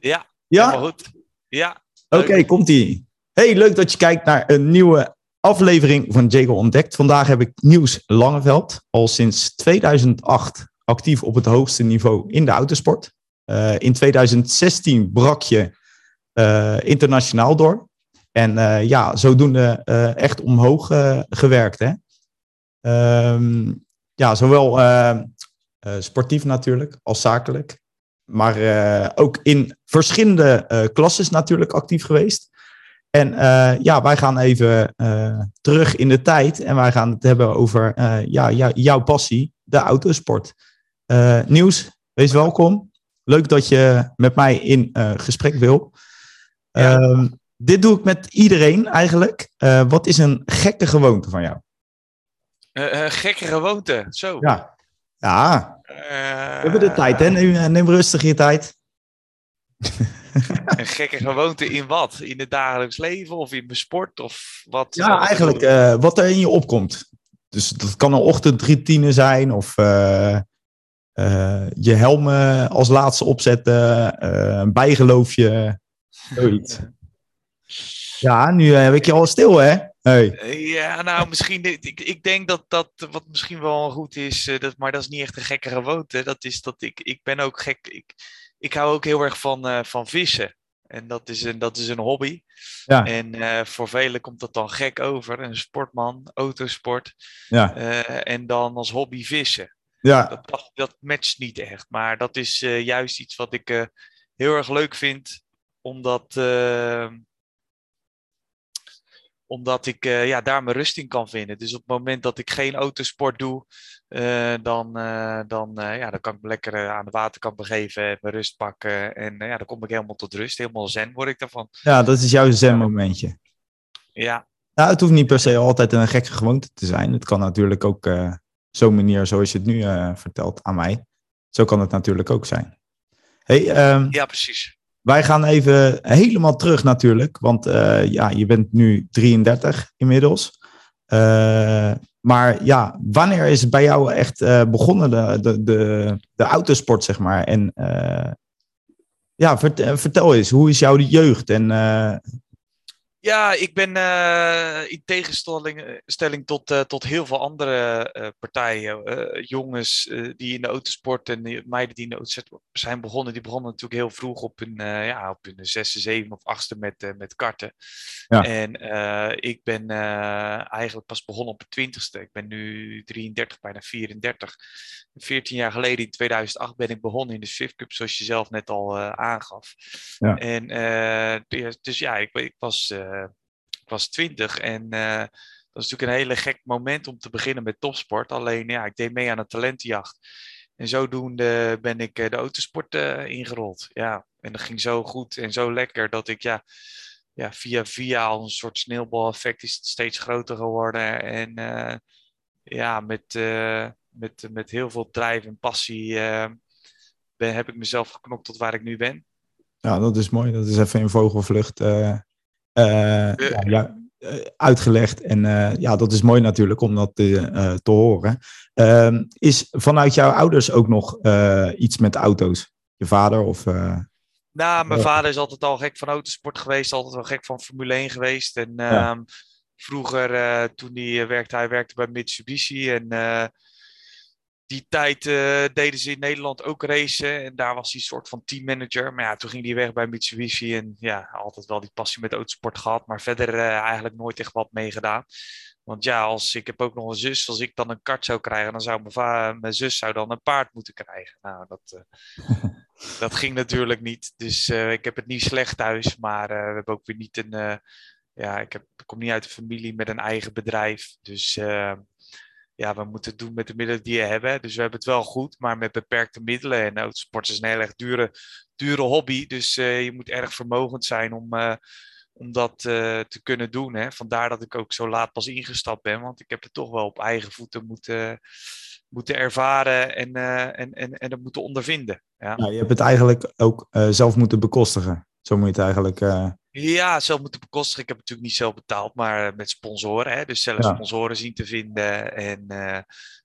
Ja, Ja? goed. Ja. Oké, komt-ie. Hey, leuk dat je kijkt naar een nieuwe aflevering van Jago Ontdekt. Vandaag heb ik Nieuws Langeveld, al sinds 2008 actief op het hoogste niveau in de autosport. Eh, in 2016 brak je eh, internationaal door. En eh, ja, zodoende echt omhoog gewerkt. Hè? Ehm, ja, zowel sportief natuurlijk als zakelijk. Maar eh, ook in verschillende eh klasses natuurlijk actief geweest. En eh, ja, wij gaan even terug in de tijd. En wij gaan het hebben over ja, jou- jouw passie, de autosport. Nieuws, wees welkom. Leuk dat je met mij in gesprek wil. Ja. Ehm, dit doe ik met iedereen eigenlijk. Wat is een gekke gewoonte van jou? Gekke gewoonte. Zo. Ja, ja we hebben de tijd, hè? Neem, neem rustig je tijd. Een gekke gewoonte in wat? In het dagelijks leven of in mijn sport of wat? Ja, wat eigenlijk eh, wat er in je opkomt. Dus dat kan een ochtendroutine zijn of eh, eh, je helm eh, als laatste opzetten, eh, een bijgeloofje, zoiets. Ja, nu eh, heb ik je al stil, hè? Hey. Ja, nou, misschien. Ik, ik denk dat dat wat misschien wel goed is, eh, dat, maar dat is niet echt een gekke gewoonte. Dat is dat ik, ik ben ook gek. Ik, ik hou ook heel erg van, eh, van vissen. En dat is een, dat is een hobby. Ja. En eh, voor velen komt dat dan gek over. Een sportman, autosport. Ja, en dan als hobby vissen. ja, Dat, dat, dat matcht niet echt. Maar dat is juist iets wat ik heel erg leuk vind. Omdat, omdat ik eh, ja, daar mijn rust in kan vinden. Dus op het moment dat ik geen autosport doe, eh, dan, eh, dan, ja, dan kan ik me lekker aan de waterkant begeven en mijn rust pakken. En ja, dan kom ik helemaal tot rust. Helemaal zen word ik daarvan. ja, dat is jouw zen-momentje. Ja, Nou, het hoeft niet per se altijd een gekke gewoonte te zijn. Het kan natuurlijk ook zo'n manier zoals je het nu vertelt aan mij. Zo kan het natuurlijk ook zijn. Hey, ehm, ja precies. Wij gaan even helemaal terug natuurlijk, want eh, ja, je bent nu 33 inmiddels. Eh, maar ja, wanneer is het bij jou echt eh, begonnen, de, de, de, de autosport, zeg maar? En ja, vert- eh, vertel eens, hoe is jouw jeugd? En Ja, ik ben eh, in tegenstelling eh, stelling tot, eh, tot heel veel andere eh, partijen, jongens die in de autosport en die- meiden die in de autosport zijn begonnen, die begonnen natuurlijk heel vroeg op hun, ja, op hun zesde, zeven of achtste met, met karten. Ja. En ik ben eigenlijk pas begonnen op de twintigste. Ik ben nu 33, bijna 34. 14 jaar geleden, in 2008, ben ik begonnen in de Swift Cup, zoals je zelf net al aangaf. Ja. En dus ja, ik, ik was... eh, ik was 20 en eh, dat is natuurlijk een hele gek moment om te beginnen met topsport. Alleen ja, ik deed mee aan een talentenjacht. En zodoende ben ik eh, de autosport ingerold. Ja, en dat ging zo goed en zo lekker dat ik ja, ja via via al een soort sneeuwbaleffect is steeds groter geworden. En ja, met, met, met heel veel drijf en passie ben, heb ik mezelf geknokt tot waar ik nu ben. ja, dat is mooi. Dat is even in vogelvlucht ja, ja, eh, uitgelegd. En eh, ja, dat is mooi natuurlijk om dat te, eh, te horen. Ehm, is vanuit jouw ouders ook nog eh, iets met auto's? Je vader of... eh, Nou, mijn vader is altijd al gek van autosport geweest, altijd wel gek van Formule 1 geweest. En Ja. ehm, vroeger, eh, toen hij werkte, hij werkte bij Mitsubishi. En eh, die tijd eh, deden ze in Nederland ook racen. En daar was hij een soort van teammanager. Maar ja, toen ging hij weg bij Mitsubishi. En ja, altijd wel die passie met autosport gehad. Maar verder eh, eigenlijk nooit echt wat meegedaan. Want ja, als, ik heb ook nog een zus. Als ik dan een kart zou krijgen, dan zou mijn, zus zou dan een paard moeten krijgen. Nou, dat, eh, dat ging natuurlijk niet. Dus ik heb het niet slecht thuis. Maar we hebben ook weer niet een. ja, ik, heb, ik kom niet uit een familie met een eigen bedrijf. Dus ja, we moeten doen met de middelen die we hebben. Dus we hebben het wel goed, maar met beperkte middelen. En autosport is een heel erg dure, dure hobby. Dus eh, je moet erg vermogend zijn om, eh, om dat eh, te kunnen doen. Hè. Vandaar dat ik ook zo laat pas ingestapt ben. Want ik heb het toch wel op eigen voeten moeten, moeten ervaren en, en, en, en het moeten ondervinden. Ja. Nou, je hebt het eigenlijk ook zelf moeten bekostigen. Zo moet je het eigenlijk. Eh, Ja, zelf moeten bekostigen. Ik heb het natuurlijk niet zelf betaald, maar met sponsoren. Hè? Dus zelf Ja. sponsoren zien te vinden. En eh,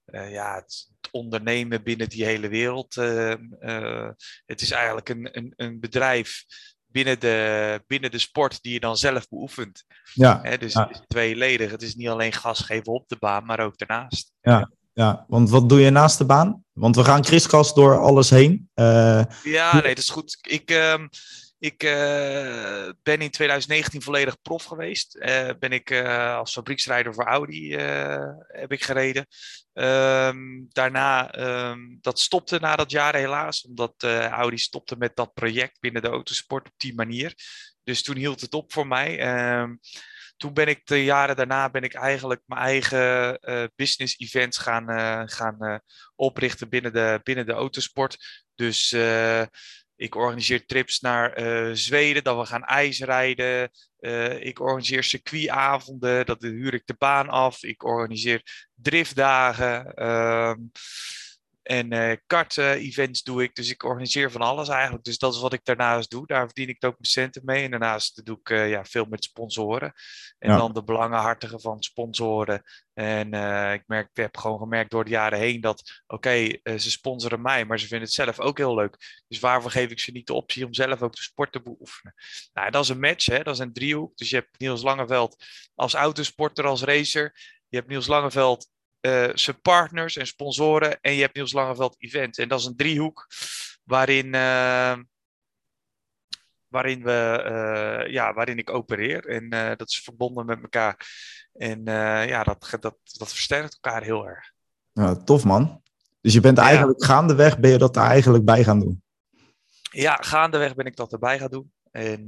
eh, ja, het, ondernemen binnen die hele wereld. Ehm, eh, het is eigenlijk een, een, een bedrijf binnen de, binnen de sport die je dan zelf beoefent. Ja, Hè, dus het is tweeledig. Het is niet alleen gas geven op de baan, maar ook daarnaast. Ja, ja, want wat doe je naast de baan? Want we gaan kriskast door alles heen. Uh, ja, nee, dat is goed. Ik, uh, ik uh, ben in 2019 volledig prof geweest. Uh, ben ik als fabrieksrijder voor Audi heb ik gereden. Um, daarna, um, dat stopte na dat jaar helaas, omdat Audi stopte met dat project binnen de autosport op die manier. Dus toen hield het op voor mij. Um, toen ben ik de jaren daarna ben ik eigenlijk mijn eigen business events gaan, gaan oprichten binnen de, binnen de autosport. Dus ik organiseer trips naar Zweden, dat we gaan ijsrijden. ik organiseer circuitavonden, dat huur ik de baan af. Ik organiseer driftdagen. Ehm, en uh, kart-events doe ik. Dus ik organiseer van alles eigenlijk. Dus dat is wat ik daarnaast doe. Daar verdien ik ook mijn centen mee. En daarnaast doe ik uh, ja, veel met sponsoren. En dan de belangenhartigen van sponsoren. En uh, ik, merk, ik heb gewoon gemerkt door de jaren heen dat, oké, ze sponsoren mij, maar ze vinden het zelf ook heel leuk. Dus waarvoor geef ik ze niet de optie om zelf ook de sport te beoefenen? Nou, dat is een match, hè? dat is een driehoek. Dus je hebt Niels Langeveld als autosporter, als racer. Je hebt Niels Langeveld uh, zijn partners en sponsoren. En je hebt Niels Langeveld Event. En dat is een driehoek waarin, uh, waarin, we, uh, ja, waarin ik opereer. En dat is verbonden met elkaar. En ja, dat, dat, dat versterkt elkaar heel erg. Ja, tof man. Dus je bent eigenlijk gaandeweg, ben je dat er eigenlijk bij gaan doen? Ja, gaandeweg ben ik dat erbij gaan doen. En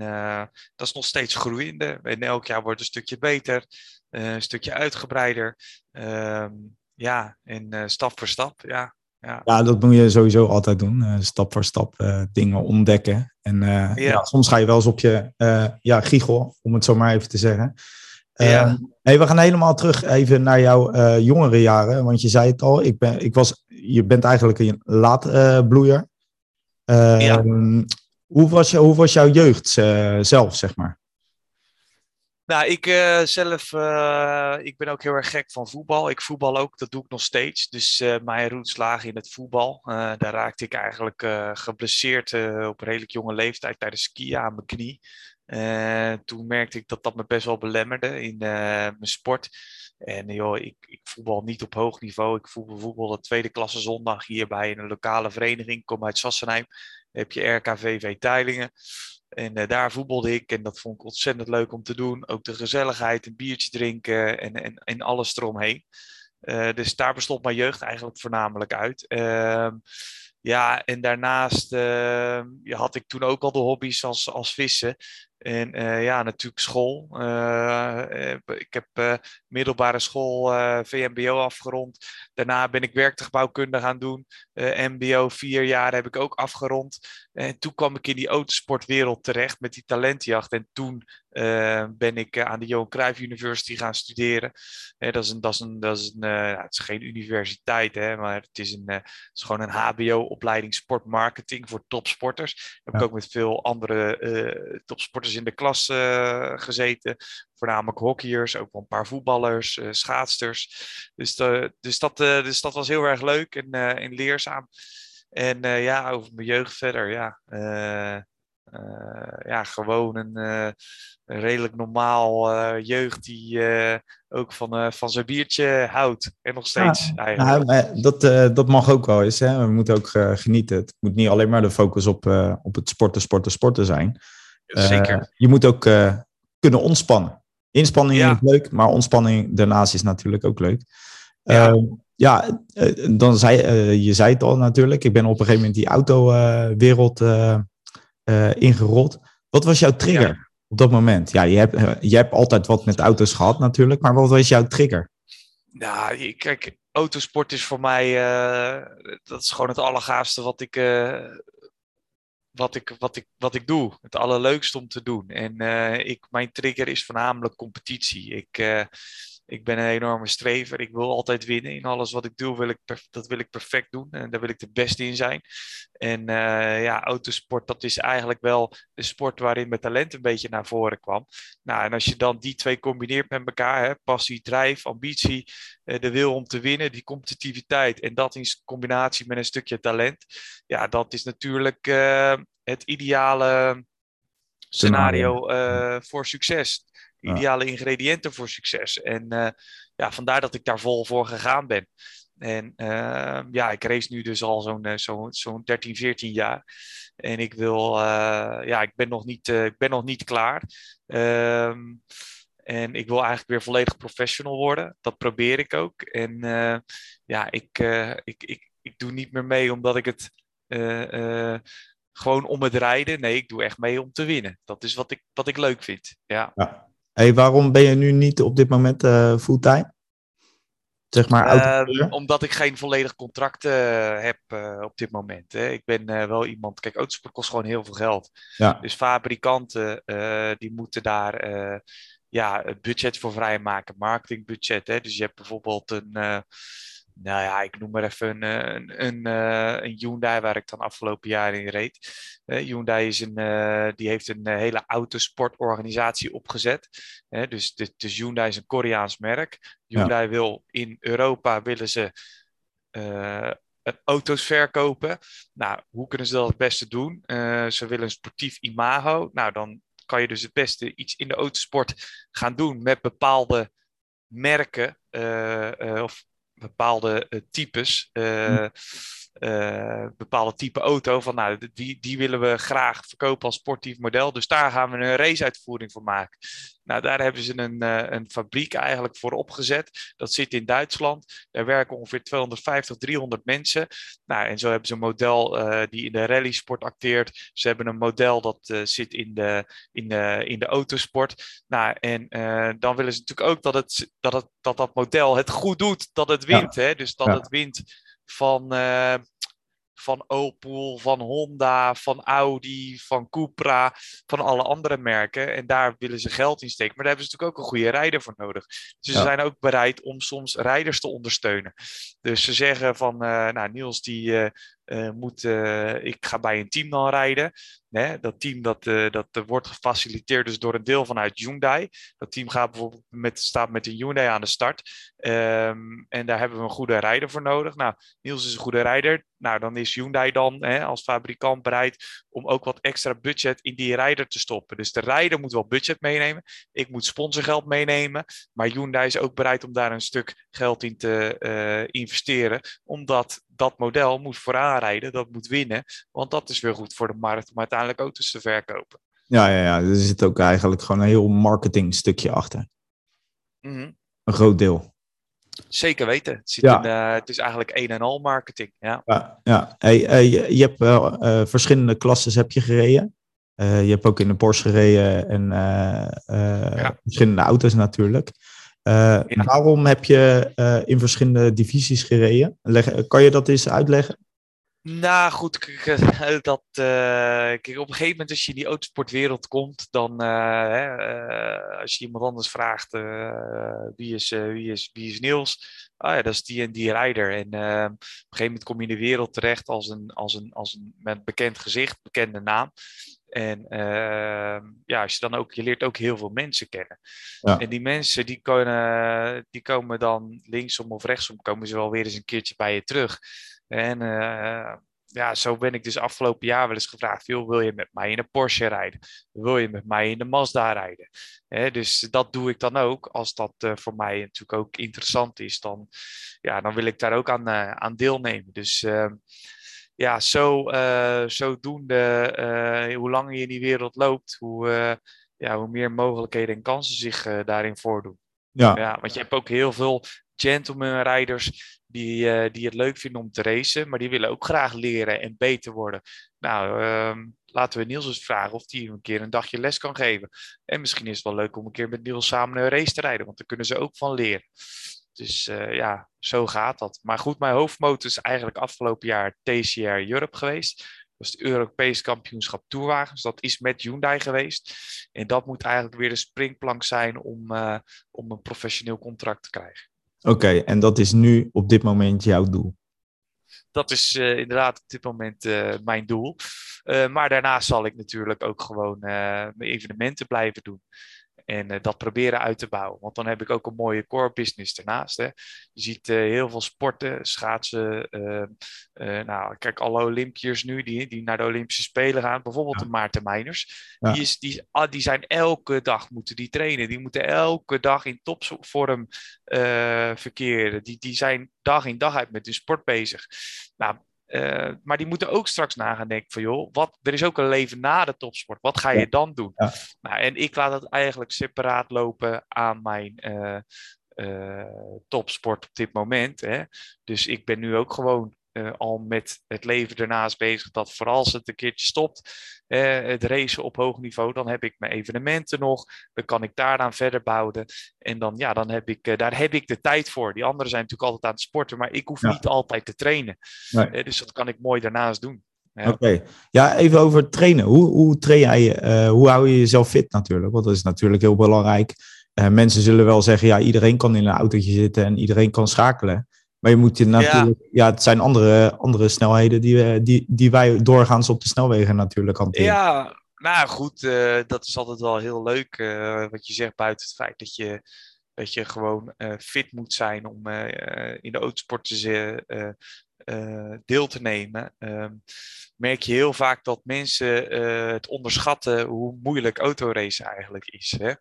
dat is nog steeds groeiende. En elk jaar wordt het een stukje beter. Eh, een stukje uitgebreider. Ehm, ja, en eh, stap voor stap, ja. Ja. ja, dat moet je sowieso altijd doen. Uh, stap voor stap dingen ontdekken. En ja. ja. soms ga je wel eens op je ja, giegel, om het zo maar even te zeggen. Ja. Ehm, hey, we gaan helemaal terug even naar jouw jongere jaren. Want je zei het al, ik ben, ik was, je bent eigenlijk een laadbloeier. ja. Hoe, was hoe was jouw jeugd zelf, zeg maar? Nou, ik uh, zelf, uh, ik ben ook heel erg gek van voetbal. Ik voetbal ook, dat doe ik nog steeds. Dus uh, mijn roots lagen in het voetbal. daar raakte ik eigenlijk geblesseerd op een redelijk jonge leeftijd tijdens skiën aan mijn knie. toen merkte ik dat dat me best wel belemmerde in mijn sport. En joh, ik, ik voetbal niet op hoog niveau. Ik voetbal, voetbal de tweede klasse zondag hier bij een lokale vereniging. Ik kom uit Sassenheim. Heb je RKVV Teilingen. En uh, daar voetbalde ik en dat vond ik ontzettend leuk om te doen. Ook de gezelligheid, een biertje drinken en, en, en alles eromheen. Uh, dus daar bestond mijn jeugd eigenlijk voornamelijk uit. Uh, ja, en daarnaast ehm, had ik toen ook al de hobby's als, als vissen. En uh, ja, natuurlijk school. Uh, ik heb middelbare school VMBO afgerond. Daarna ben ik werktuigbouwkunde gaan doen. MBO vier jaar heb ik ook afgerond. En toen kwam ik in die autosportwereld terecht met die talentjacht. En toen ben ik aan de Johan Cruijff University gaan studeren. dat is een, dat is een, dat is een het is geen universiteit, hè, maar het is, een, het is gewoon een HBO-opleiding sportmarketing voor topsporters. Heb ik ook met veel andere topsporters in de klas gezeten. Voornamelijk hockeyers, ook wel een paar voetballers, uh, schaatsters. Dus, dus, dat, uh, dus dat was heel erg leuk en, en leerzaam. En ja, over mijn jeugd verder, ja. Ja, gewoon een, een redelijk normaal jeugd die ook van, van zijn biertje houdt. En nog steeds ja, eigenlijk. Ja, dat, dat mag ook wel eens. Hè? We moeten ook genieten. Het moet niet alleen maar de focus op, op het sporten, sporten, sporten zijn. Zeker. Eh, je moet ook eh, kunnen ontspannen. Inspanning is leuk, maar ontspanning daarnaast is natuurlijk ook leuk. Ja, ehm, ja eh, dan zei, je zei het al natuurlijk. Ik ben op een gegeven moment die autowereld ingerold. Wat was jouw trigger op dat moment? Ja, je hebt, je hebt altijd wat met auto's gehad natuurlijk, maar wat was jouw trigger? Nou, kijk, autosport is voor mij, dat is gewoon het allergaafste wat ik, wat ik, wat, ik, wat ik doe. Het allerleukste om te doen. En uh, ik, mijn trigger is voornamelijk competitie. Ik, uh, Ik ben een enorme strever. Ik wil altijd winnen. In alles wat ik doe, wil ik dat wil ik perfect doen. En daar wil ik de beste in zijn. En uh, ja, autosport, dat is eigenlijk wel de sport waarin mijn talent een beetje naar voren kwam. Nou, en als je dan die twee combineert met elkaar, hè, passie, drijf, ambitie, uh, de wil om te winnen, die competitiviteit en dat in combinatie met een stukje talent, ja, dat is natuurlijk uh, het ideale scenario uh, voor succes. Ideale ingrediënten voor succes. En uh, ja, vandaar dat ik daar vol voor gegaan ben. En uh, ja, ik race nu dus al zo'n zo, zo'n 13, 14 jaar. En ik wil, ja, ik ben nog niet, ik ben nog niet klaar. Ehm, en ik wil eigenlijk weer volledig professional worden. Dat probeer ik ook. En ja, ik, ik, ik, ik doe niet meer mee omdat ik het gewoon om het rijden. Nee, ik doe echt mee om te winnen. Dat is wat ik, wat ik leuk vind. Ja. ja. Hey, waarom ben je nu niet op dit moment uh, fulltime? Zeg maar, uh, omdat ik geen volledig contract uh, heb op dit moment. Hè. Ik ben wel iemand. Kijk, autosport kost gewoon heel veel geld. Ja. Dus fabrikanten die moeten daar ja, het budget voor vrijmaken, marketingbudget. Hè. Dus je hebt bijvoorbeeld een nou ja, ik noem maar even een, een, een, eh, een Hyundai waar ik dan afgelopen jaar in reed. Uh, Hyundai is een, uh, die heeft een hele autosportorganisatie opgezet. dus, de, dus Hyundai is een Koreaans merk. Hyundai wil in Europa willen ze auto's verkopen. Nou, hoe kunnen ze dat het beste doen? ze willen een sportief imago. Nou, dan kan je dus het beste iets in de autosport gaan doen met bepaalde merken of bepaalde uh, types, uh, uh, bepaalde type auto. Van nou, die, die willen we graag verkopen als sportief model. Dus daar gaan we een raceuitvoering voor maken. Nou, daar hebben ze een, een fabriek eigenlijk voor opgezet. Dat zit in Duitsland. Daar werken ongeveer 250, 300 mensen. Nou, en zo hebben ze een model uh, die in de rallysport acteert. Ze hebben een model dat uh, zit in de, in, de, in de autosport. Nou, en uh, dan willen ze natuurlijk ook dat, het, dat, het, dat dat model het goed doet, dat het wint. Ja. Hè? Dus dat ja. het wint van van Opel, van Honda, van Audi, van Cupra, van alle andere merken. En daar willen ze geld in steken. Maar daar hebben ze natuurlijk ook een goede rijder voor nodig. Dus ze zijn ook bereid om soms rijders te ondersteunen. Dus ze zeggen van, uh, nou Niels die uh, uh, moet, ik ga bij een team dan rijden. Dat team dat, uh, dat uh, wordt gefaciliteerd dus door een deel vanuit Hyundai. Dat team gaat bijvoorbeeld met, staat met een Hyundai aan de start. Um, en daar hebben we een goede rijder voor nodig. Nou, Niels is een goede rijder. Nou, dan is Hyundai dan hè, als fabrikant bereid om ook wat extra budget in die rijder te stoppen. Dus de rijder moet wel budget meenemen. Ik moet sponsorgeld meenemen. Maar Hyundai is ook bereid om daar een stuk geld in te uh, investeren. Omdat dat model moet vooraan rijden, dat moet winnen. Want dat is weer goed voor de markt om uiteindelijk auto's te verkopen. Ja, ja, ja. er zit ook eigenlijk gewoon een heel marketing stukje achter. Mm -hmm. Een groot deel. Zeker weten. Het, zit ja. in, uh, het is eigenlijk een en al marketing. Ja, ja, ja. Hey, hey, je, hebt wel uh, verschillende klasses heb je gereden. Uh, je hebt ook in de Porsche gereden en ja. verschillende auto's natuurlijk. Waarom heb je in verschillende divisies gereden? Leg, kan je dat eens uitleggen? Nou goed, dat, uh, kijk, op een gegeven moment als je in die autosportwereld komt, dan hè, als je iemand anders vraagt wie, is, wie, is, wie is Niels, ah ja, dat is die en die rijder. En op een gegeven moment kom je in de wereld terecht als een, als een, als een met bekend gezicht, bekende naam. En uh, ja, als je dan ook, je leert ook heel veel mensen kennen. Ja. En die mensen die, kunnen, die komen dan linksom of rechtsom, komen ze wel weer eens een keertje bij je terug. En uh, ja, zo ben ik dus afgelopen jaar wel eens gevraagd: veel wil je met mij in een Porsche rijden? Wil je met mij in de Mazda rijden? He, dus dat doe ik dan ook. Als dat uh, voor mij natuurlijk ook interessant is, dan, ja, dan wil ik daar ook aan, uh, aan deelnemen. Dus uh, ja, zo, zodoende, hoe langer je in die wereld loopt, hoe, ja, hoe meer mogelijkheden en kansen zich daarin voordoen. Ja. ja. Want je hebt ook heel veel gentleman rijders die, die het leuk vinden om te racen, maar die willen ook graag leren en beter worden. Nou, ehm, laten we Niels eens vragen of hij een keer een dagje les kan geven. En misschien is het wel leuk om een keer met Niels samen een race te rijden, want daar kunnen ze ook van leren. Dus uh, ja, zo gaat dat. Maar goed, mijn hoofdmoot is eigenlijk afgelopen jaar TCR Europe geweest. Dat is het Europees kampioenschap toerwagens. Dat is met Hyundai geweest. En dat moet eigenlijk weer de springplank zijn om, om een professioneel contract te krijgen. Oké, en dat is nu op dit moment jouw doel? Dat is inderdaad op dit moment mijn doel. maar daarnaast zal ik natuurlijk ook gewoon mijn evenementen blijven doen. En uh, dat proberen uit te bouwen. Want dan heb ik ook een mooie core business ernaast. Hè. Je ziet uh, heel veel sporten, schaatsen. Uh, nou, kijk, alle Olympiërs nu die, die naar de Olympische Spelen gaan. Bijvoorbeeld ja. de Maarten Meiners. Ja. Die, is, die, ah, die zijn elke dag moeten die trainen. Die moeten elke dag in topvorm verkeren. Die, die zijn dag in dag uit met hun sport bezig. Nou, uh, maar die moeten ook straks na gaan denken van joh, wat, er is ook een leven na de topsport. Wat ga je ja. dan doen? Ja. Nou, en ik laat het eigenlijk separaat lopen aan mijn uh, uh, topsport op dit moment. Hè. Dus ik ben nu ook gewoon uh, al met het leven ernaast bezig. Dat vooral als het een keertje stopt, uh, het racen op hoog niveau, dan heb ik mijn evenementen nog. Dan kan ik daaraan verder bouwen. En dan, ja, dan heb ik, uh, daar heb ik de tijd voor. Die anderen zijn natuurlijk altijd aan het sporten, maar ik hoef ja. niet altijd te trainen. Nee. dus dat kan ik mooi daarnaast doen. Ja. Oké, okay. ja, even over trainen. Hoe, hoe train jij, hoe hou je jezelf fit natuurlijk? Want dat is natuurlijk heel belangrijk. mensen zullen wel zeggen, ja, iedereen kan in een autootje zitten en iedereen kan schakelen. Maar je moet je natuurlijk, ja, ja het zijn andere, andere snelheden die, die, die wij doorgaans op de snelwegen natuurlijk hanteren. Ja, nou goed, uh, dat is altijd wel heel leuk uh, wat je zegt buiten het feit dat je, dat je gewoon uh, fit moet zijn om in de autosport te, deel te nemen. Um, merk je heel vaak dat mensen het onderschatten hoe moeilijk autoracen eigenlijk is. Hè?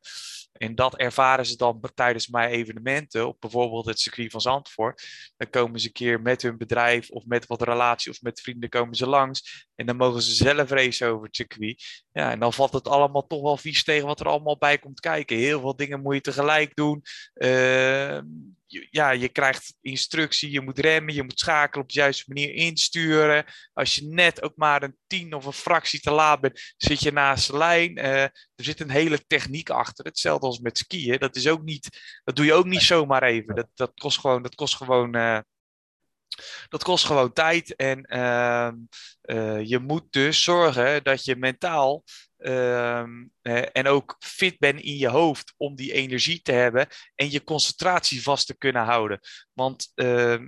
En dat ervaren ze dan tijdens mijn evenementen, op bijvoorbeeld het circuit van Zandvoort. Dan komen ze een keer met hun bedrijf of met wat relatie of met vrienden komen ze langs. En dan mogen ze zelf racen over het circuit. Ja, en dan valt het allemaal toch wel vies tegen wat er allemaal bij komt kijken. Heel veel dingen moet je tegelijk doen. Uh, ja, je krijgt instructie, je moet remmen, je moet schakelen op de juiste manier insturen. Als je net ook maar een tien of een fractie te laat bent, zit je naast de lijn. Uh, er zit een hele techniek achter. Hetzelfde als met skiën. Dat, is ook niet, dat doe je ook niet zomaar even. Dat, dat kost gewoon, dat kost gewoon uh, dat kost gewoon tijd. En uh, uh, je moet dus zorgen dat je mentaal um, en ook fit bent in je hoofd om die energie te hebben en je concentratie vast te kunnen houden. Want uh,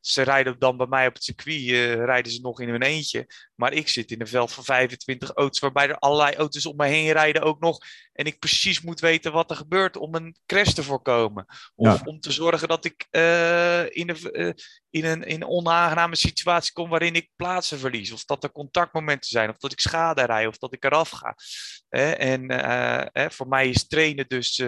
ze rijden dan bij mij op het circuit, uh, rijden ze nog in hun eentje. Maar ik zit in een veld van 25 auto's, waarbij er allerlei auto's om me heen rijden ook nog. En ik precies moet weten wat er gebeurt om een crash te voorkomen. Of ja. om te zorgen dat ik uh, in, een, uh, in, een, in een onaangename situatie kom waarin ik plaatsen verlies. Of dat er contactmomenten zijn, of dat ik schade rij, of dat ik eraf ga. en eh, voor mij is trainen dus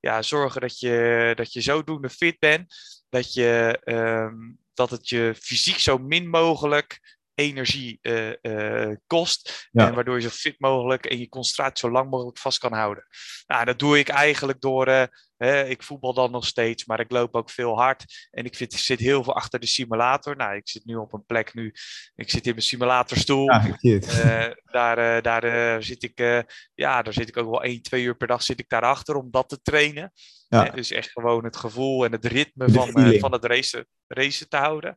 ja, zorgen dat je, dat je zodoende fit bent. Dat je... Um, dat het je fysiek zo min mogelijk energie uh, uh, kost. Ja. En waardoor je zo fit mogelijk en je concentratie zo lang mogelijk vast kan houden. Nou, dat doe ik eigenlijk door. Uh, hè, ik voetbal dan nog steeds, maar ik loop ook veel hard. En ik, vind, zit heel veel achter de simulator. Nou, ik zit nu op een plek nu. Ik zit in mijn simulatorstoel. Ja, daar daar zit ik. ja, daar zit ik ook wel één, twee uur per dag zit ik daarachter om dat te trainen. Ja. dus echt gewoon het gevoel en het ritme van, van het racen, racen te houden.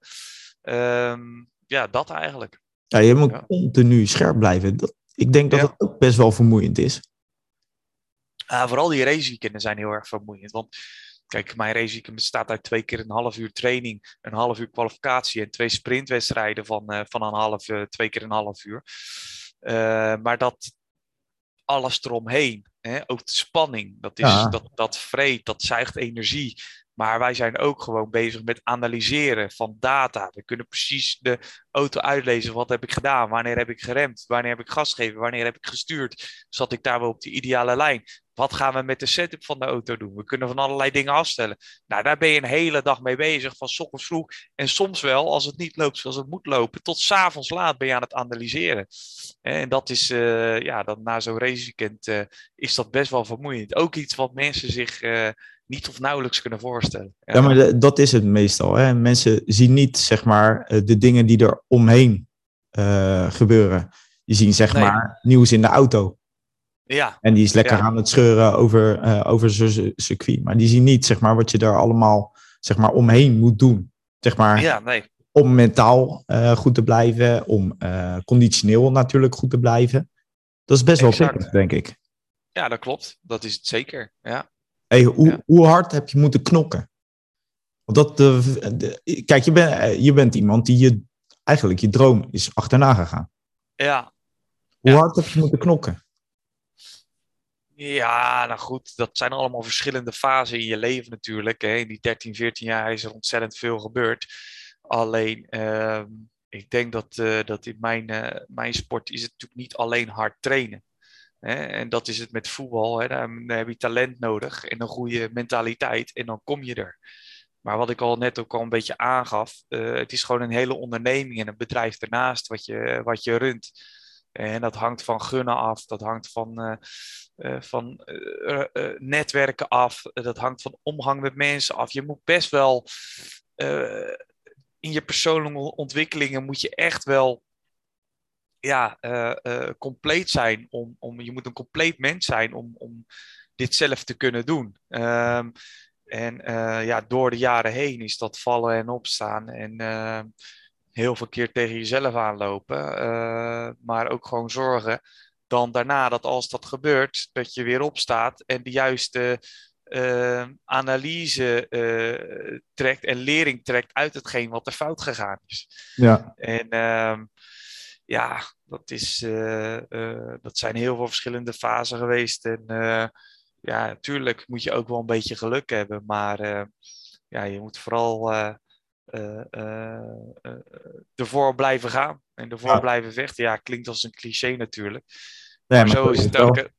Um, ja, dat eigenlijk. Ja, je moet ja. continu scherp blijven. Dat, ik denk dat ja. het ook best wel vermoeiend is. Uh, vooral die raceweekenden zijn heel erg vermoeiend. Want kijk, mijn raceweekend bestaat uit twee keer een half uur training, een half uur kwalificatie en twee sprintwedstrijden van, uh, van een half, uh, twee keer een half uur. Uh, maar dat alles eromheen, hè, ook de spanning, dat, is, ja. dat, dat vreet, dat zuigt energie. Maar wij zijn ook gewoon bezig met analyseren van data. We kunnen precies de auto uitlezen. Wat heb ik gedaan? Wanneer heb ik geremd? Wanneer heb ik gas gegeven? Wanneer heb ik gestuurd? Zat ik daar wel op de ideale lijn? Wat gaan we met de setup van de auto doen? We kunnen van allerlei dingen afstellen. Nou, daar ben je een hele dag mee bezig, van ochtends vroeg. En soms wel, als het niet loopt zoals het moet lopen, tot s'avonds laat ben je aan het analyseren. En dat is, uh, ja, dan na zo'n raceweekend uh, is dat best wel vermoeiend. Ook iets wat mensen zich... Uh, niet of nauwelijks kunnen voorstellen. Ja, ja maar de, dat is het meestal. Hè? Mensen zien niet, zeg maar, eh, de dingen die er omheen uh, gebeuren. Die zien, zeg nee. maar, nieuws in de auto. Ja. En die is lekker ja. aan het scheuren over, uh, over zijn circuit. Maar die zien niet, zeg maar, wat je daar allemaal, zeg maar, omheen moet doen. Zeg maar, ja, nee. om mentaal goed te blijven, om conditioneel natuurlijk goed te blijven. Dat is best wel pittig, denk ik. Ja, dat klopt. Dat is het zeker. Ja. Hey, hoe, hoe hard heb je moeten knokken? Want dat, de, kijk, je, ben, je bent iemand die je eigenlijk je droom is achterna gegaan. Ja. Hoe hard heb je moeten knokken? Ja, nou goed, dat zijn allemaal verschillende fasen in je leven natuurlijk. Hè. In die 13, 14 jaar is er ontzettend veel gebeurd. Alleen, uh, ik denk dat, uh, dat in mijn, uh, mijn sport is het natuurlijk niet alleen hard trainen. En dat is het met voetbal. Hè. Daar, heb je talent nodig en een goede mentaliteit en dan kom je er. Maar wat ik al net ook al een beetje aangaf, uh, het is gewoon een hele onderneming en een bedrijf ernaast wat je, wat je runt. En dat hangt van gunnen af, dat hangt van, uh, uh, van netwerken af, dat hangt van omgang met mensen af. Je moet best wel in je persoonlijke ontwikkelingen moet je echt wel ja, compleet zijn. Om, om, je moet een compleet mens zijn om, om dit zelf te kunnen doen. Um, en uh, ja, door de jaren heen is dat vallen en opstaan en heel veel keer tegen jezelf aanlopen. Uh, maar ook gewoon zorgen dan daarna dat als dat gebeurt, dat je weer opstaat en de juiste analyse trekt en lering trekt uit hetgeen wat er fout gegaan is. Ja. En ehm, ja, dat, is, dat zijn heel veel verschillende fasen geweest. En ja, natuurlijk moet je ook wel een beetje geluk hebben, maar ja, je moet vooral ervoor blijven gaan en ervoor ja. blijven vechten. Ja, klinkt als een cliché natuurlijk. Nee, maar, maar zo is het ook.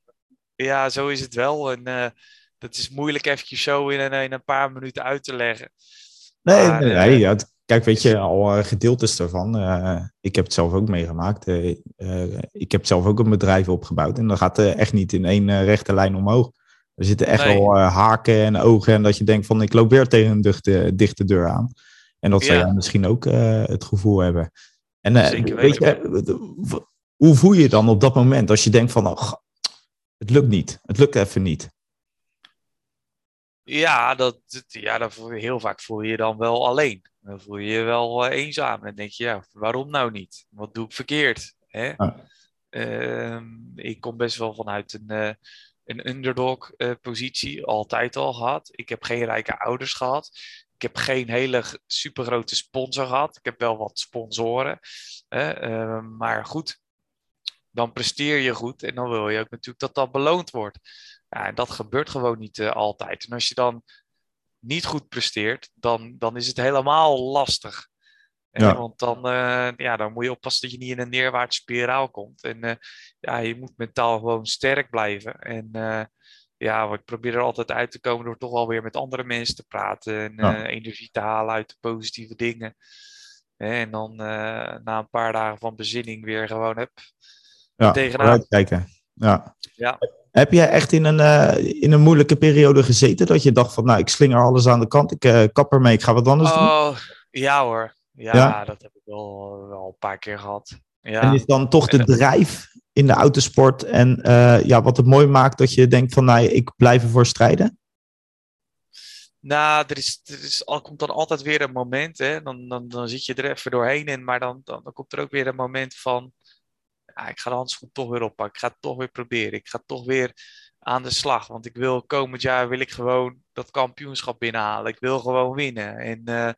Ja, zo is het wel. En dat is moeilijk eventjes zo in een, in een paar minuten uit te leggen. Nee, maar, nee, nee ja, kijk, weet je, al gedeeltes daarvan. ik heb het zelf ook meegemaakt. ik heb zelf ook een bedrijf opgebouwd. En dat gaat echt niet in één rechte lijn omhoog. Er zitten echt nee. wel haken en ogen en dat je denkt van ik loop weer tegen een dichte, dichte deur aan. En dat zou ja. jij misschien ook het gevoel hebben. En weet je, hoe voel je je dan op dat moment als je denkt van oh, het lukt niet, het lukt even niet? Ja, dat, ja, dat je, heel vaak voel je je dan wel alleen. Dan voel je je wel eenzaam. En dan denk je, ja, waarom nou niet? Wat doe ik verkeerd? Hè? Ah. ik kom best wel vanuit een een underdog uh, positie altijd al gehad. Ik heb geen rijke ouders gehad. Ik heb geen hele supergrote sponsor gehad. Ik heb wel wat sponsoren. Uh, maar goed, dan presteer je goed en dan wil je ook natuurlijk dat dat beloond wordt. Ja, en dat gebeurt gewoon niet altijd. En als je dan niet goed presteert, dan, dan is het helemaal lastig. Ja. Want dan, uh, ja, dan moet je oppassen dat je niet in een neerwaartse spiraal komt. En uh, ja, je moet mentaal gewoon sterk blijven. En uh, ja, ik probeer er altijd uit te komen door toch wel weer met andere mensen te praten. En ja. energie te halen uit de positieve dingen. En dan na een paar dagen van bezinning weer gewoon heb ja, tegenaan. kijken. Ja. ja. Heb jij echt in een, in een moeilijke periode gezeten dat je dacht van, nou, ik slinger alles aan de kant, ik kap ermee, ik ga wat anders oh, doen? Ja hoor, ja, ja, dat heb ik wel, wel een paar keer gehad. Ja. En is dan toch de drijf in de autosport en uh, ja, wat het mooi maakt dat je denkt van, nou, ik blijf ervoor strijden? Nou, er, is, er is, al, komt dan altijd weer een moment, hè? Dan, dan, dan zit je er even doorheen in, maar dan, dan, dan komt er ook weer een moment van, ja, ik ga de handschoen toch weer oppakken, ik ga het toch weer proberen, ik ga toch weer aan de slag, want ik wil komend jaar wil ik gewoon dat kampioenschap binnenhalen, ik wil gewoon winnen en... Uh,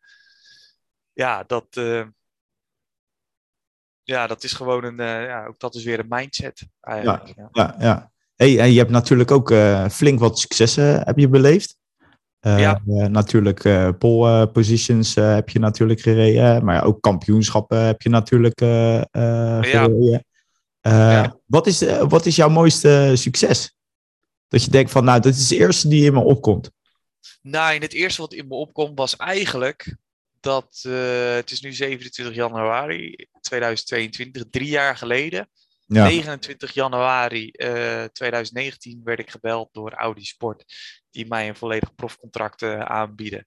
ja, dat, uh, ja, dat is gewoon een, uh, ja, ook dat is weer een mindset. Ja, ja. ja, Hey, en je hebt natuurlijk ook flink wat successen heb je beleefd. ja. natuurlijk pole positions heb je natuurlijk gereden, maar ook kampioenschappen heb je natuurlijk gereden. Ja. Wat, is, wat is jouw mooiste succes? Dat je denkt van, nou, dat is het eerste die in me opkomt. Nou, het eerste wat in me opkomt was eigenlijk dat uh, het is nu 27 januari 2022, drie jaar geleden. Ja. 29 januari uh, eh, 2019 werd ik gebeld door Audi Sport, die mij een volledig profcontract uh, aanbieden.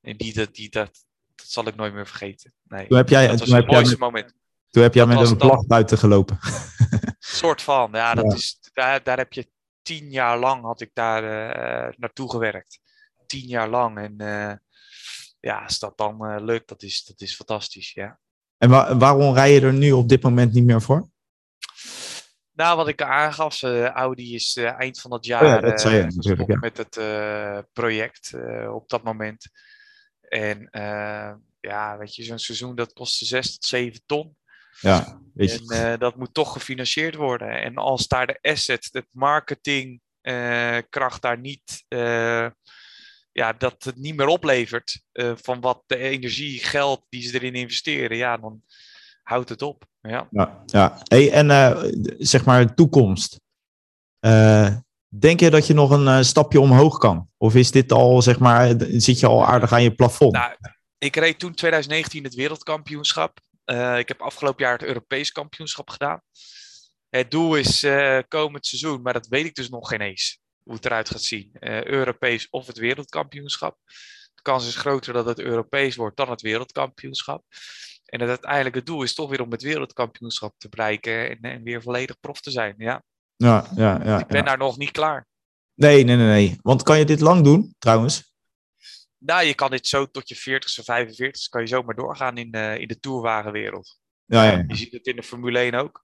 En die, dat, die, dat, dat zal ik nooit meer vergeten. Nee, toen heb jij, dat was het mooiste moment. Toen heb jij met een vlag buiten gelopen. soort van, ja, dat ja. Is, daar, daar heb je tien jaar lang had ik daar naartoe gewerkt. Tien jaar lang. En ja, als dat dan lukt, dat is, dat is fantastisch, ja. En waarom rij je er nu op dit moment niet meer voor? Nou, wat ik aangaf, Audi is eind van het jaar oh ja, dat je, natuurlijk, ja. met het project op dat moment. En ja, weet je, zo'n seizoen dat kostte 6 tot 7 ton. Ja. En dat moet toch gefinancierd worden. En als daar de asset, het marketingkracht daar niet ja, dat het niet meer oplevert van wat de energie, geld die ze erin investeren, ja, dan houdt het op. Ja, ja, ja. Hey, en zeg maar toekomst. Denk je dat je nog een stapje omhoog kan? Of is dit al, zeg maar, zit je al aardig aan je plafond? Nou, ik reed toen 2019 het wereldkampioenschap. Ik heb afgelopen jaar het Europees kampioenschap gedaan. Het doel is komend seizoen, maar dat weet ik dus nog geen eens hoe het eruit gaat zien. Uh, Europees of het wereldkampioenschap. De kans is groter dat het Europees wordt dan het wereldkampioenschap. En het uiteindelijke doel is toch weer om het wereldkampioenschap te bereiken en, en weer volledig prof te zijn. Ja, ja, ja. ja ik ben daar nog niet klaar. Nee, nee, nee, nee. Want kan je dit lang doen, trouwens? Nou, je kan dit zo tot je 40ste, 45 kan je zomaar doorgaan in, uh, in de tourwagenwereld. Ja, ja, ja. Je ziet het in de Formule 1 ook.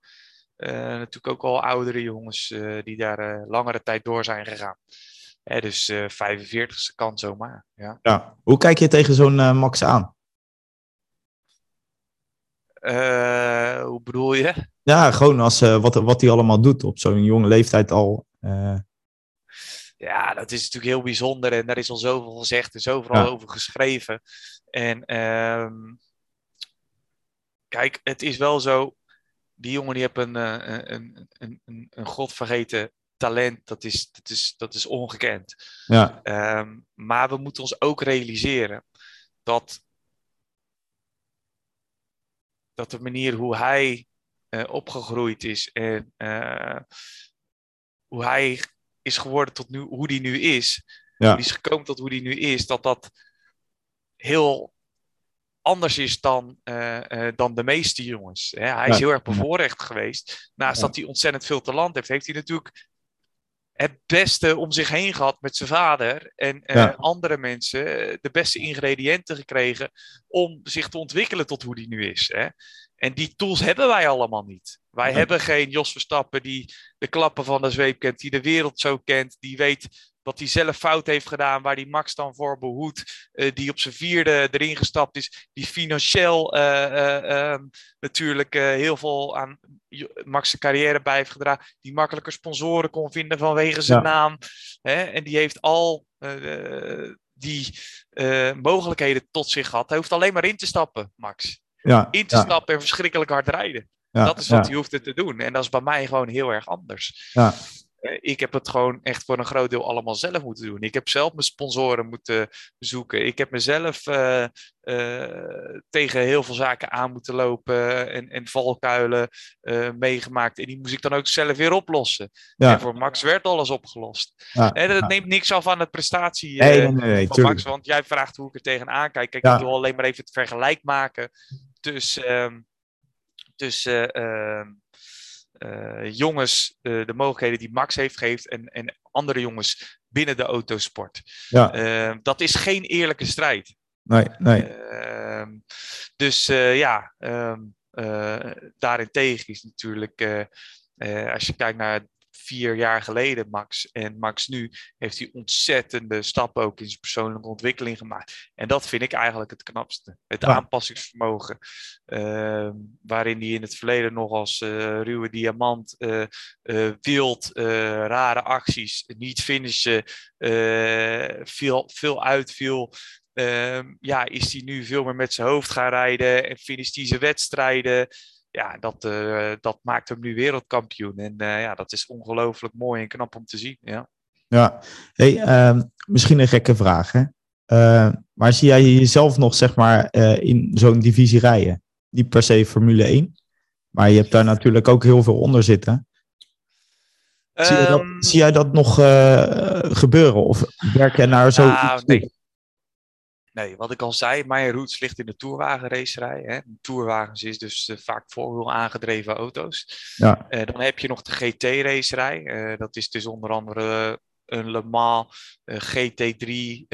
Uh, natuurlijk ook al oudere jongens uh, die daar uh, langere tijd door zijn gegaan. Hè, dus 45 kan zomaar. Ja. ja. Hoe kijk je tegen zo'n Max aan? hoe bedoel je? Ja, gewoon als, wat, wat hij allemaal doet op zo'n jonge leeftijd al. Ja, dat is natuurlijk heel bijzonder en daar is al zoveel gezegd en zoveel ja. over geschreven. En ehm, kijk, het is wel zo, die jongen die heeft een, een, een, een, een, een godvergeten talent. Dat is, dat is, dat is ongekend. Ja. Um, maar we moeten ons ook realiseren dat, dat de manier hoe hij uh, opgegroeid is en uh, hoe hij is geworden tot nu, hoe die nu is, ja. hoe die is gekomen tot hoe die nu is, dat dat heel anders is dan, uh, uh, dan de meeste jongens. Hè? Hij is heel erg bevoorrecht geweest. Naast dat hij ontzettend veel talent heeft, heeft hij natuurlijk het beste om zich heen gehad met zijn vader en uh, andere mensen de beste ingrediënten gekregen om zich te ontwikkelen tot hoe die nu is. Hè? En die tools hebben wij allemaal niet. Wij hebben geen Jos Verstappen die de klappen van de zweep kent, die de wereld zo kent, die weet wat hij zelf fout heeft gedaan, waar die Max dan voor behoedt, uh, die op zijn vierde erin gestapt is, die financieel uh, uh, natuurlijk heel veel aan Max' carrière bij heeft gedragen, die makkelijker sponsoren kon vinden vanwege zijn ja. naam. Hè? En die heeft al die mogelijkheden tot zich gehad. Hij hoeft alleen maar in te stappen, Max. Ja, in te ja. stappen en verschrikkelijk hard rijden. Dat is wat hij hoeft te doen. En dat is bij mij gewoon heel erg anders. Ja. Eh, ik heb het gewoon echt voor een groot deel allemaal zelf moeten doen. Ik heb zelf mijn sponsoren moeten zoeken. Ik heb mezelf uh, uh, tegen heel veel zaken aan moeten lopen en, en valkuilen meegemaakt. En die moest ik dan ook zelf weer oplossen. Ja. En voor Max werd alles opgelost. Ja. En dat neemt niks af aan de prestatie nee, nee, nee, van Max. Want jij vraagt hoe ik er tegenaan kijk. Kijk, ik wil alleen maar even het vergelijk maken tussen... Ehm, tussen ehm, uh, jongens uh, de mogelijkheden die Max heeft geeft en, en andere jongens binnen de autosport. Ja. Uh, dat is geen eerlijke strijd. Nee, nee. Ehm, dus ja, um, daarentegen is natuurlijk, als je kijkt naar vier jaar geleden, Max. En Max nu heeft hij ontzettende stappen ook in zijn persoonlijke ontwikkeling gemaakt. En dat vind ik eigenlijk het knapste. Het ja. aanpassingsvermogen. Uh, waarin hij in het verleden nog als uh, ruwe diamant, uh, wild, rare acties, niet finishen, veel, veel uitviel. Ehm, ja, is hij nu veel meer met zijn hoofd gaan rijden en finisht hij zijn wedstrijden ja, dat, uh, dat maakt hem nu wereldkampioen. En uh, ja, dat is ongelooflijk mooi en knap om te zien. Ja, ja. Hey, uh, misschien een gekke vraag. Hè? Eh, maar zie jij jezelf nog zeg maar, in zo'n divisie rijden? Niet per se Formule 1, maar je hebt daar natuurlijk ook heel veel onder zitten. Um, zie, jij dat, ehm, zie, jij dat, nog gebeuren? Of werken naar zo? Nou, nee. Nee, wat ik al zei, mijn roots ligt in de tourwagenracerij. Hè. Tourwagens is dus uh, vaak voorwiel aangedreven auto's. Ja. Uh, dan heb je nog de GT-racerij. Uh, eh, dat is dus onder andere een Le Mans, GT3,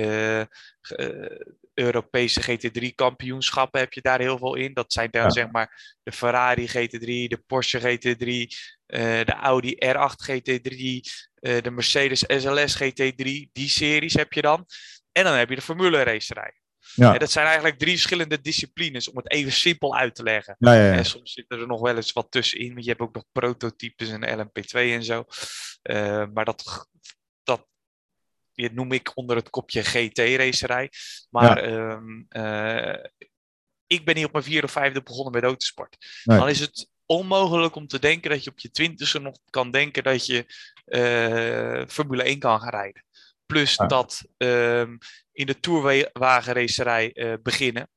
Europese GT3-kampioenschappen heb je daar heel veel in. Dat zijn dan zeg maar de Ferrari GT3, de Porsche GT3, de Audi R8 GT3, de Mercedes SLS GT3. Die series heb je dan. En dan heb je de Formule racerij. Ja. dat zijn eigenlijk drie verschillende disciplines, om het even simpel uit te leggen. Ja, ja, en soms zitten er nog wel eens wat tussenin, want je hebt ook nog prototypes en LMP2 en zo. Uh, maar dat, dat noem ik onder het kopje GT-racerij. Maar ehm, uh, ik ben hier op mijn vierde of vijfde begonnen met autosport. Nee. Dan is het onmogelijk om te denken dat je op je twintigste nog kan denken dat je uh, Formule 1 kan gaan rijden. Plus dat um, in de tourwagenracerij uh, beginnen.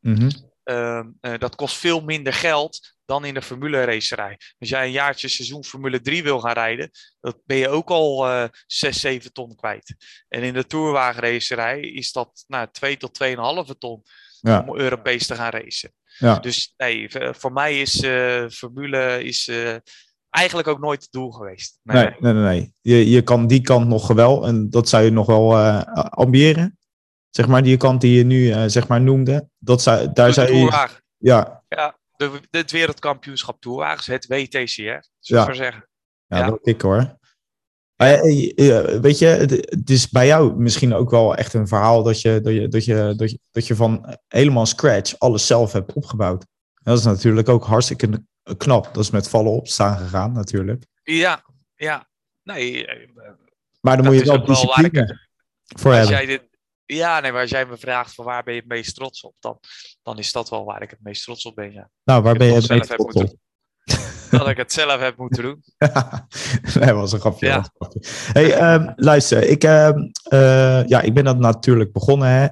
Mm -hmm. dat kost veel minder geld dan in de Formule racerij. Als jij een jaartje seizoen Formule 3 wil gaan rijden, dan ben je ook al uh, 6, 7 ton kwijt. En in de tourwagenracerij is dat nou, 2 tot 2,5 ton ja. om Europees te gaan racen. Ja. Dus nee, voor mij is uh, Formule is, uh, eigenlijk ook nooit het doel geweest. Nee, nee, nee. nee, nee. Je, je kan die kant nog wel en dat zou je nog wel uh, ambiëren. Zeg maar, die kant die je nu uh, zeg maar noemde. Dat zou, daar zou je... Ja. ja de, het wereldkampioenschap toerwagens, het WTCR, zou ja. zeggen. Ja, ja, dat ik hoor. Ja. Weet je, het is bij jou misschien ook wel echt een verhaal dat je, dat je, dat je, dat je, dat je van helemaal scratch alles zelf hebt opgebouwd. Dat is natuurlijk ook hartstikke knap. Dat is met vallen opstaan gegaan natuurlijk. Ja, ja. Nee. Eh, maar dan moet je wel discipline voor als hebben. Jij dit, ja, nee, maar als jij me vraagt van waar ben je het meest trots op, dan, dan is dat wel waar ik het meest trots op ben, ja. Nou, waar ben je het meest trots op? dat ik het zelf heb moeten doen. nee, was een grapje. Ja. Hey, um, luister, ik, uh, uh, ja, ik ben dat natuurlijk begonnen. Hè.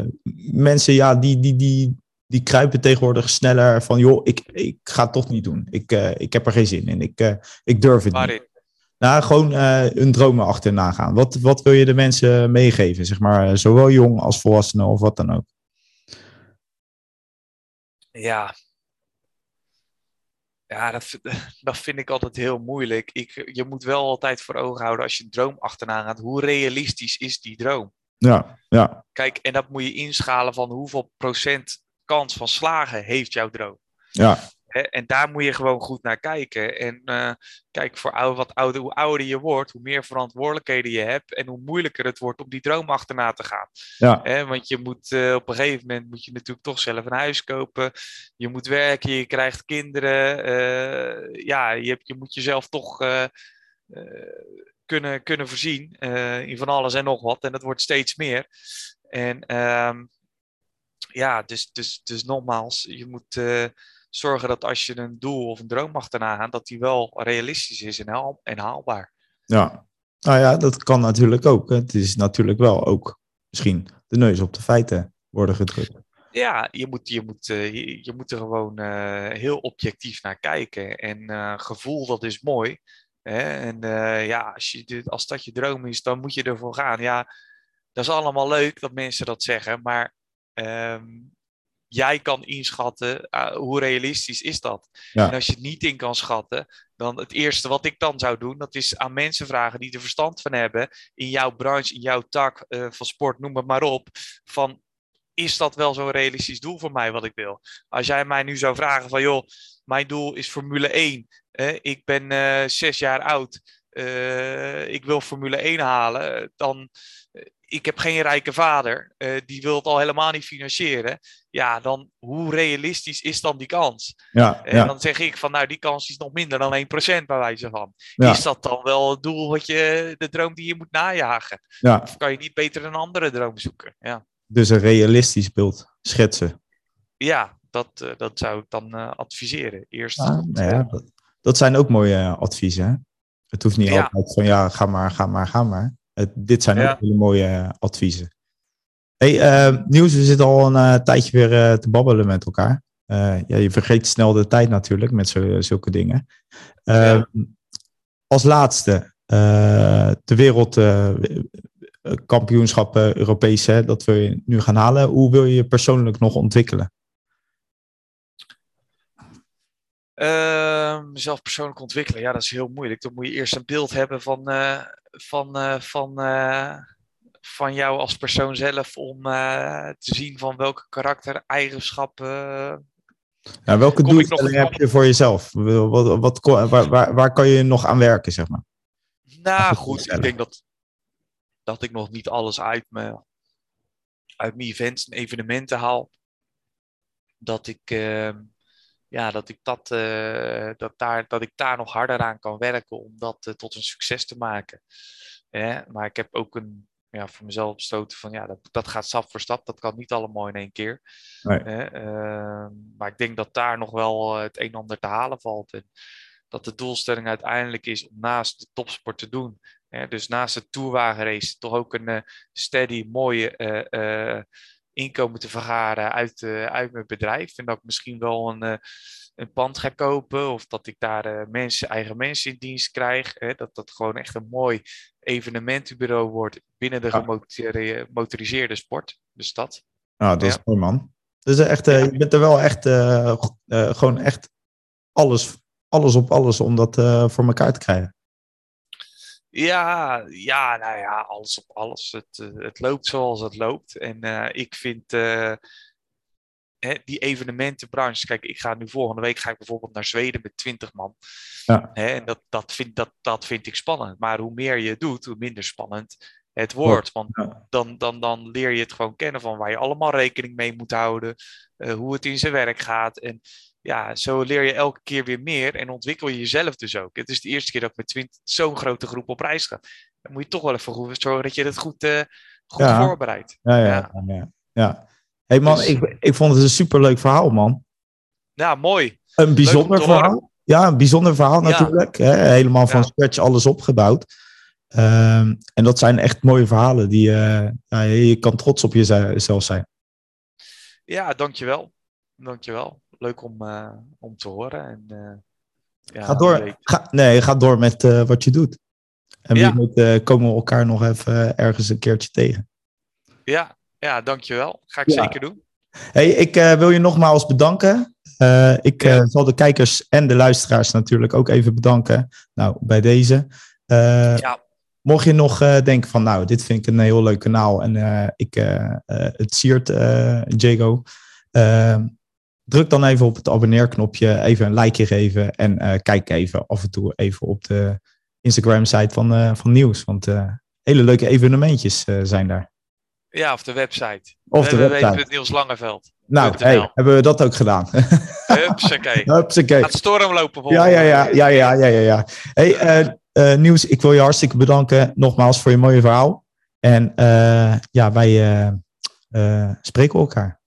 Uh, mensen, ja, die, die, die, die kruipen tegenwoordig sneller van, joh, ik, ik ga het toch niet doen. Ik, uh, ik heb er geen zin in. Ik, uh, ik durf het Waarin? niet. Nou, gewoon uh, hun dromen achterna gaan. Wat, wat wil je de mensen meegeven? Zeg maar, zowel jong als volwassenen of wat dan ook. Ja. Ja, dat, dat vind ik altijd heel moeilijk. Ik, je moet wel altijd voor ogen houden als je een droom achterna gaat. Hoe realistisch is die droom? Ja, ja. Kijk, en dat moet je inschalen van hoeveel procent kans van slagen heeft jouw droom. Ja. en daar moet je gewoon goed naar kijken. En uh, kijk, voor oude, wat ouder, hoe ouder je wordt, hoe meer verantwoordelijkheden je hebt en hoe moeilijker het wordt om die droom achterna te gaan. Ja. want je moet uh, op een gegeven moment moet je natuurlijk toch zelf een huis kopen. Je moet werken, je krijgt kinderen. Uh, ja, je, hebt, je moet jezelf toch kunnen, kunnen voorzien in van alles en nog wat. En dat wordt steeds meer. En ehm, ja, dus, dus, dus nogmaals, je moet uh, zorgen dat als je een doel of een droom achterna gaat, dat die wel realistisch is en, haal, en haalbaar. Ja, nou ja, dat kan natuurlijk ook. Het is natuurlijk wel ook misschien de neus op de feiten worden gedrukt. Ja, je moet, je moet, uh, je, je, moet er gewoon uh, heel objectief naar kijken. En gevoel, dat is mooi. Hè? En ja, als, je, als dat je droom is, dan moet je ervoor gaan. Ja, dat is allemaal leuk dat mensen dat zeggen, maar Um, jij kan inschatten uh, hoe realistisch is dat. En als je het niet in kan schatten, dan het eerste wat ik dan zou doen, dat is aan mensen vragen die er verstand van hebben in jouw branche, in jouw tak uh, van sport, noem het maar op, van is dat wel zo'n realistisch doel voor mij wat ik wil? Als jij mij nu zou vragen van joh, mijn doel is Formule 1, uh, ik ben uh, zes jaar oud, ik wil Formule 1 halen, dan ik heb geen rijke vader, uh, die wil het al helemaal niet financieren. Ja, dan hoe realistisch is dan die kans? Ja, en dan zeg ik van, nou, die kans is nog minder dan 1% bij wijze van. Is dat dan wel het doel wat je, de droom die je moet najagen? Ja. Of kan je niet beter een andere droom zoeken? Ja. Dus een realistisch beeld schetsen. Ja, dat, uh, dat zou ik dan uh, adviseren. Eerst. Ah, nou ja, dat, dat, zijn ook mooie adviezen. Hè? Het hoeft niet altijd van ja, ga maar, ga maar, ga maar dit zijn ook hele mooie eh, adviezen. Hey, uh, Nieuws, we zitten al een uh, tijdje weer uh, te babbelen met elkaar. ja, je vergeet snel de tijd natuurlijk met zo, zulke dingen. Ja. Als laatste, de wereldkampioenschap Europees, hè, dat we nu gaan halen. Hoe wil je je persoonlijk nog ontwikkelen? mezelf ehm, persoonlijk ontwikkelen, ja, dat is heel moeilijk. Dan moet je eerst een beeld hebben van, van, uh, van, uh, van jou als persoon zelf om te zien van welke karaktereigenschappen. Ja, welke doelstelling heb je voor jezelf? Wat, wat, waar, waar, waar kan je nog aan werken, zeg maar? Nou goed, ik denk dat, dat ik nog niet alles uit, me, uit mijn events en evenementen haal. Dat ik, ehm, ja, dat, ik dat, uh, dat, daar, dat ik daar nog harder aan kan werken om dat uh, tot een succes te maken. maar ik heb ook een, ja, voor mezelf besloten van ja, dat, dat gaat stap voor stap. Dat kan niet allemaal in één keer. Nee. Uh, maar ik denk dat daar nog wel eh, het een en ander te halen valt. En dat de doelstelling uiteindelijk is om naast de topsport te doen. Dus naast het tourwagenrace toch ook een steady, mooie inkomen te vergaren uit, uit mijn bedrijf. En dat ik misschien wel een, een pand ga kopen of dat ik daar mensen, eigen mensen in dienst krijg. Hè, dat dat gewoon echt een mooi evenementenbureau wordt binnen de gemotoriseerde sport, de stad. Nou, dat is mooi man. Dus echt, je bent er wel echt, gewoon echt alles alles op alles om dat uh, voor elkaar te krijgen. Ja, ja, nou ja, alles op alles. Het, uh, het loopt zoals het loopt. En uh, ik vind hè, die evenementenbranche. Kijk, ik ga nu volgende week ga ik bijvoorbeeld naar Zweden met 20 man. Ja. Hè, en dat, dat, vind, dat, dat vind ik spannend. Maar hoe meer je doet, hoe minder spannend het wordt. Want dan, dan, dan leer je het gewoon kennen van waar je allemaal rekening mee moet houden. hoe het in zijn werk gaat. En ja, zo leer je elke keer weer meer en ontwikkel je jezelf dus ook. Het is de eerste keer dat ik met zo'n grote groep op reis ga. Dan moet je toch wel even goed zorgen dat je het goed, uh, goed ja. voorbereidt. Ja, ja, ja. ja. hey man, dus, ik, ik vond het een superleuk verhaal, man. Ja, mooi. Een bijzonder verhaal. Ja, een bijzonder verhaal natuurlijk. Hè? Helemaal van scratch alles opgebouwd. Um, en dat zijn echt mooie verhalen. Die, uh, ja, je kan trots op jezelf zijn. Ja, dankjewel. Dankjewel leuk om, uh, om te horen. En, uh, ja, ga door. Ga, nee, ga door met uh, wat je doet. En wie ja. komen we elkaar nog even ergens een keertje tegen. Ja, ja dankjewel. Ga ik ja. zeker doen. Hey, ik wil je nogmaals bedanken. ik ja. zal de kijkers en de luisteraars natuurlijk ook even bedanken. Nou, bij deze. ja. Mocht je nog denken van, nou, dit vind ik een heel leuk kanaal en ik, het siert Jago druk dan even op het abonneerknopje, even een likeje geven en uh, kijk even af en toe even op de Instagram-site van, uh, van Nieuws. Want uh, hele leuke evenementjes zijn daar. Ja, of de website. Of de website. Het Niels Langeveld. Nou, hey, hebben we dat ook gedaan. Hupsakee. Hupsakee. Gaat storm lopen Ja, ja, ja, ja, ja, ja, ja. ja. Hey, Nieuws, ik wil je hartstikke bedanken nogmaals voor je mooie verhaal. En ja, wij spreken elkaar.